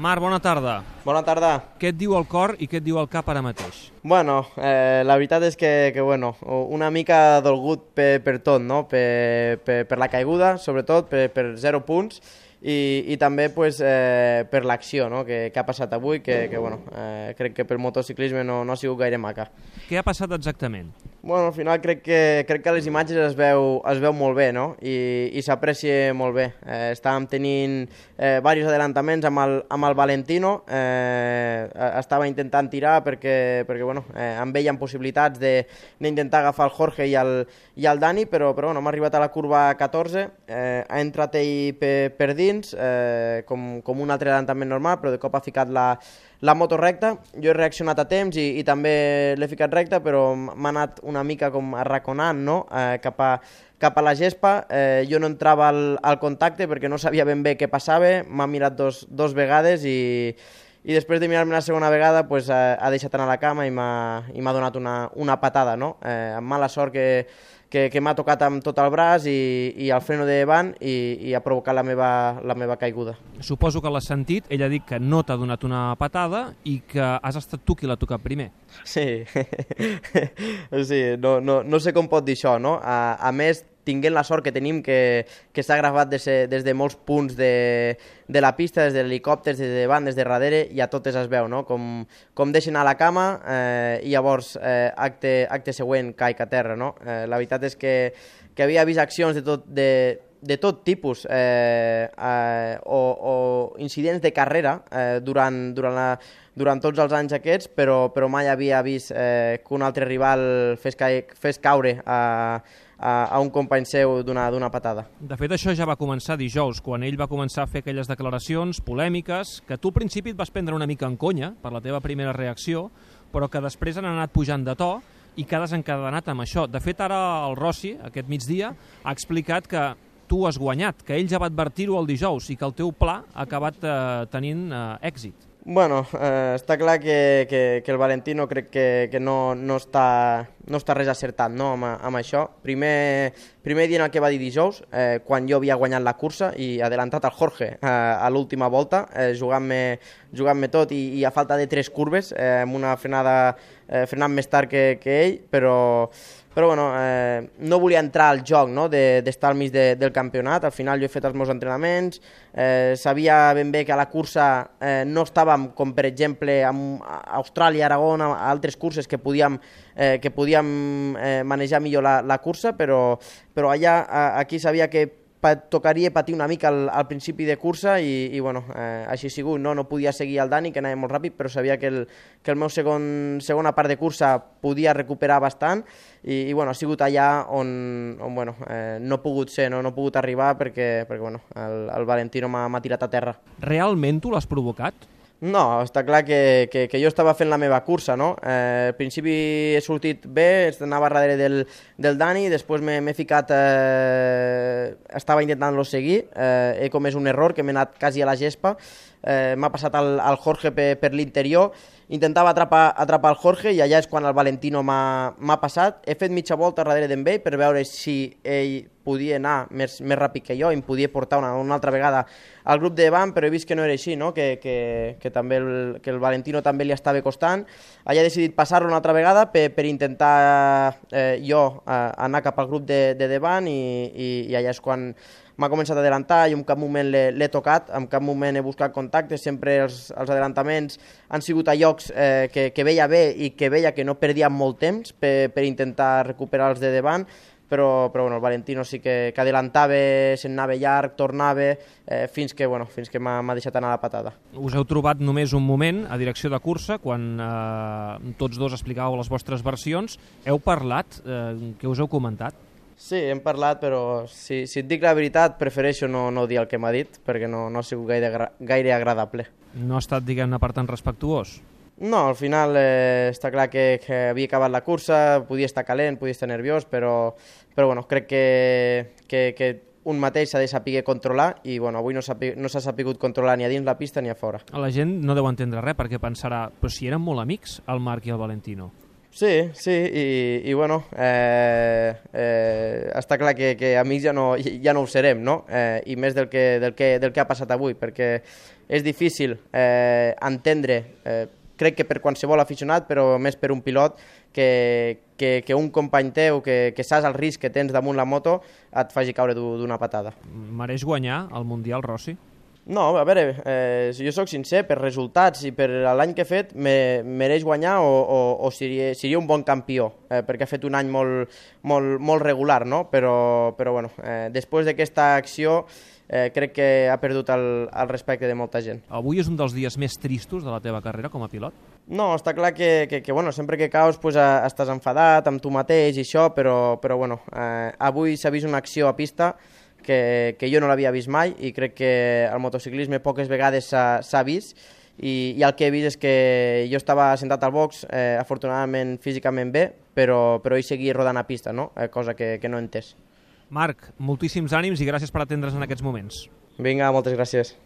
Marc, bona tarda. Bona tarda. Què et diu el cor i què et diu el cap ara mateix? Bueno, eh, la veritat és que, que bueno, una mica dolgut per, per tot, no? per, per, per la caiguda, sobretot, per, per zero punts, i, i també pues, eh, per l'acció no? que, que ha passat avui, que, que bueno, eh, crec que pel motociclisme no, no ha sigut gaire maca. Què ha passat exactament? Bueno, al final crec que, crec que les imatges es veu, es veu molt bé no? i, i s'aprecia molt bé. Eh, estàvem tenint eh, diversos adelantaments amb el, amb el Valentino, eh, estava intentant tirar perquè, perquè bueno, eh, amb ell hi ha possibilitats d'intentar agafar el Jorge i el, i el Dani, però, però bueno, hem arribat a la curva 14, eh, ha entrat ell per, per dins, eh, com, com un altre adelantament normal, però de cop ha ficat la, la moto recta, jo he reaccionat a temps i, i també l'he ficat recta, però m'ha anat una mica com arraconant no? eh, cap, a, cap a la gespa. Eh, jo no entrava al, al contacte perquè no sabia ben bé què passava, m'ha mirat dos, dos vegades i, i després de mirar-me la segona vegada pues, ha, ha deixat anar a la cama i m'ha donat una, una patada. No? Eh, amb mala sort que que, que m'ha tocat amb tot el braç i, i el freno de davant i, i ha provocat la meva, la meva caiguda. Suposo que l'has sentit, ell ha dit que no t'ha donat una patada i que has estat tu qui l'ha tocat primer. Sí, sí no, no, no sé com pot dir això, no? A, a més, tinguent la sort que tenim que, que s'ha gravat des, des de molts punts de, de la pista, des de l'helicòpters, des de davant, des de darrere, i a totes es veu, no? Com, com deixen a la cama eh, i llavors eh, acte, acte següent caic a terra, no? Eh, la veritat és que, que havia vist accions de tot, de, de tot tipus eh, eh, o, o incidents de carrera eh, durant, durant, la, durant tots els anys aquests, però, però mai havia vist eh, que un altre rival fes, ca fes caure a, a, a un company seu d'una patada. De fet, això ja va començar dijous, quan ell va començar a fer aquelles declaracions polèmiques, que tu al principi et vas prendre una mica en conya per la teva primera reacció, però que després han anat pujant de to i que ha desencadenat amb això. De fet, ara el Rossi, aquest migdia, ha explicat que tu has guanyat, que ell ja va advertir-ho el dijous i que el teu pla ha acabat eh, tenint eh, èxit. Bueno, eh, està clar que, que, que el Valentino crec que, que no, no, està, no està res acertat no, amb, amb això. Primer, primer dia en el que va dir dijous, eh, quan jo havia guanyat la cursa i adelantat el Jorge eh, a l'última volta, eh, jugant-me jugant tot i, i a falta de tres curves, eh, amb una frenada eh, frenant més tard que, que ell, però però bueno, eh, no volia entrar al joc no? d'estar de, al mig de, del campionat, al final jo he fet els meus entrenaments, eh, sabia ben bé que a la cursa eh, no estàvem com per exemple a Austràlia, Aragó, a altres curses que podíem, eh, que podíem eh, manejar millor la, la cursa, però, però allà aquí sabia que tocaria patir una mica al, al principi de cursa i, i bueno, eh, així ha sigut, no? no podia seguir el Dani, que anava molt ràpid, però sabia que el, que el meu segon, segona part de cursa podia recuperar bastant i, i bueno, ha sigut allà on, on bueno, eh, no he pogut ser, no, no he pogut arribar perquè, perquè bueno, el, el Valentino m'ha tirat a terra. Realment tu l'has provocat? No, està clar que, que, que jo estava fent la meva cursa, no? Eh, al principi he sortit bé, anava darrere del, del Dani, després m'he ficat... Eh, estava intentant-lo seguir, eh, he comès un error que m'he anat quasi a la gespa, eh, m'ha passat al, al Jorge per, per l'interior, intentava atrapar, atrapar el Jorge i allà és quan el Valentino m'ha passat. He fet mitja volta darrere d'en ell per veure si ell podia anar més, més ràpid que jo i em podia portar una, una altra vegada al grup de davant, però he vist que no era així, no? que, que, que, també el, que el Valentino també li estava costant. Allà he decidit passar-lo una altra vegada per, per intentar eh, jo eh, anar cap al grup de, de davant i, i, i allà és quan m'ha començat a adelantar i en cap moment l'he tocat, en cap moment he buscat contactes, sempre els, els adelantaments han sigut a llocs eh, que, que veia bé i que veia que no perdia molt temps per, per intentar recuperar els de davant, però, però bueno, el Valentino sí que, que adelantava, se'n anava llarg, tornava, eh, fins que, bueno, fins que m'ha deixat anar la patada. Us heu trobat només un moment a direcció de cursa, quan eh, tots dos explicàveu les vostres versions. Heu parlat? Eh, què us heu comentat? Sí, hem parlat, però si, si et dic la veritat, prefereixo no, no dir el que m'ha dit, perquè no, no ha sigut gaire, gaire agradable. No ha estat, diguem-ne, per tant, respectuós? No, al final eh, està clar que, que havia acabat la cursa, podia estar calent, podia estar nerviós, però, però bueno, crec que, que, que un mateix s'ha de saber controlar i bueno, avui no s'ha no sapigut controlar ni a dins la pista ni a fora. A la gent no deu entendre res perquè pensarà, però si eren molt amics, el Marc i el Valentino. Sí, sí, i, i bueno, eh, eh, està clar que, que amics ja no, ja no ho serem, no? Eh, I més del que, del, que, del que ha passat avui, perquè és difícil eh, entendre, eh, crec que per qualsevol aficionat, però més per un pilot, que, que, que un company teu, que, que saps el risc que tens damunt la moto, et faci caure d'una patada. Mereix guanyar el Mundial, Rossi? No, a veure, eh, si jo sóc sincer, per resultats i per l'any que he fet, me, mereix guanyar o, o, o seria, seria un bon campió, eh, perquè ha fet un any molt, molt, molt regular, no? Però, però bueno, eh, després d'aquesta acció eh, crec que ha perdut el, el respecte de molta gent. Avui és un dels dies més tristos de la teva carrera com a pilot? No, està clar que, que, que bueno, sempre que caus pues, estàs enfadat amb tu mateix i això, però, però bueno, eh, avui s'ha vist una acció a pista que, que jo no l'havia vist mai i crec que el motociclisme poques vegades s'ha vist i, i el que he vist és que jo estava sentat al box, eh, afortunadament físicament bé, però, però ell seguia rodant a pista, no? eh, cosa que, que no he entès. Marc, moltíssims ànims i gràcies per atendre's en aquests moments. Vinga, moltes gràcies.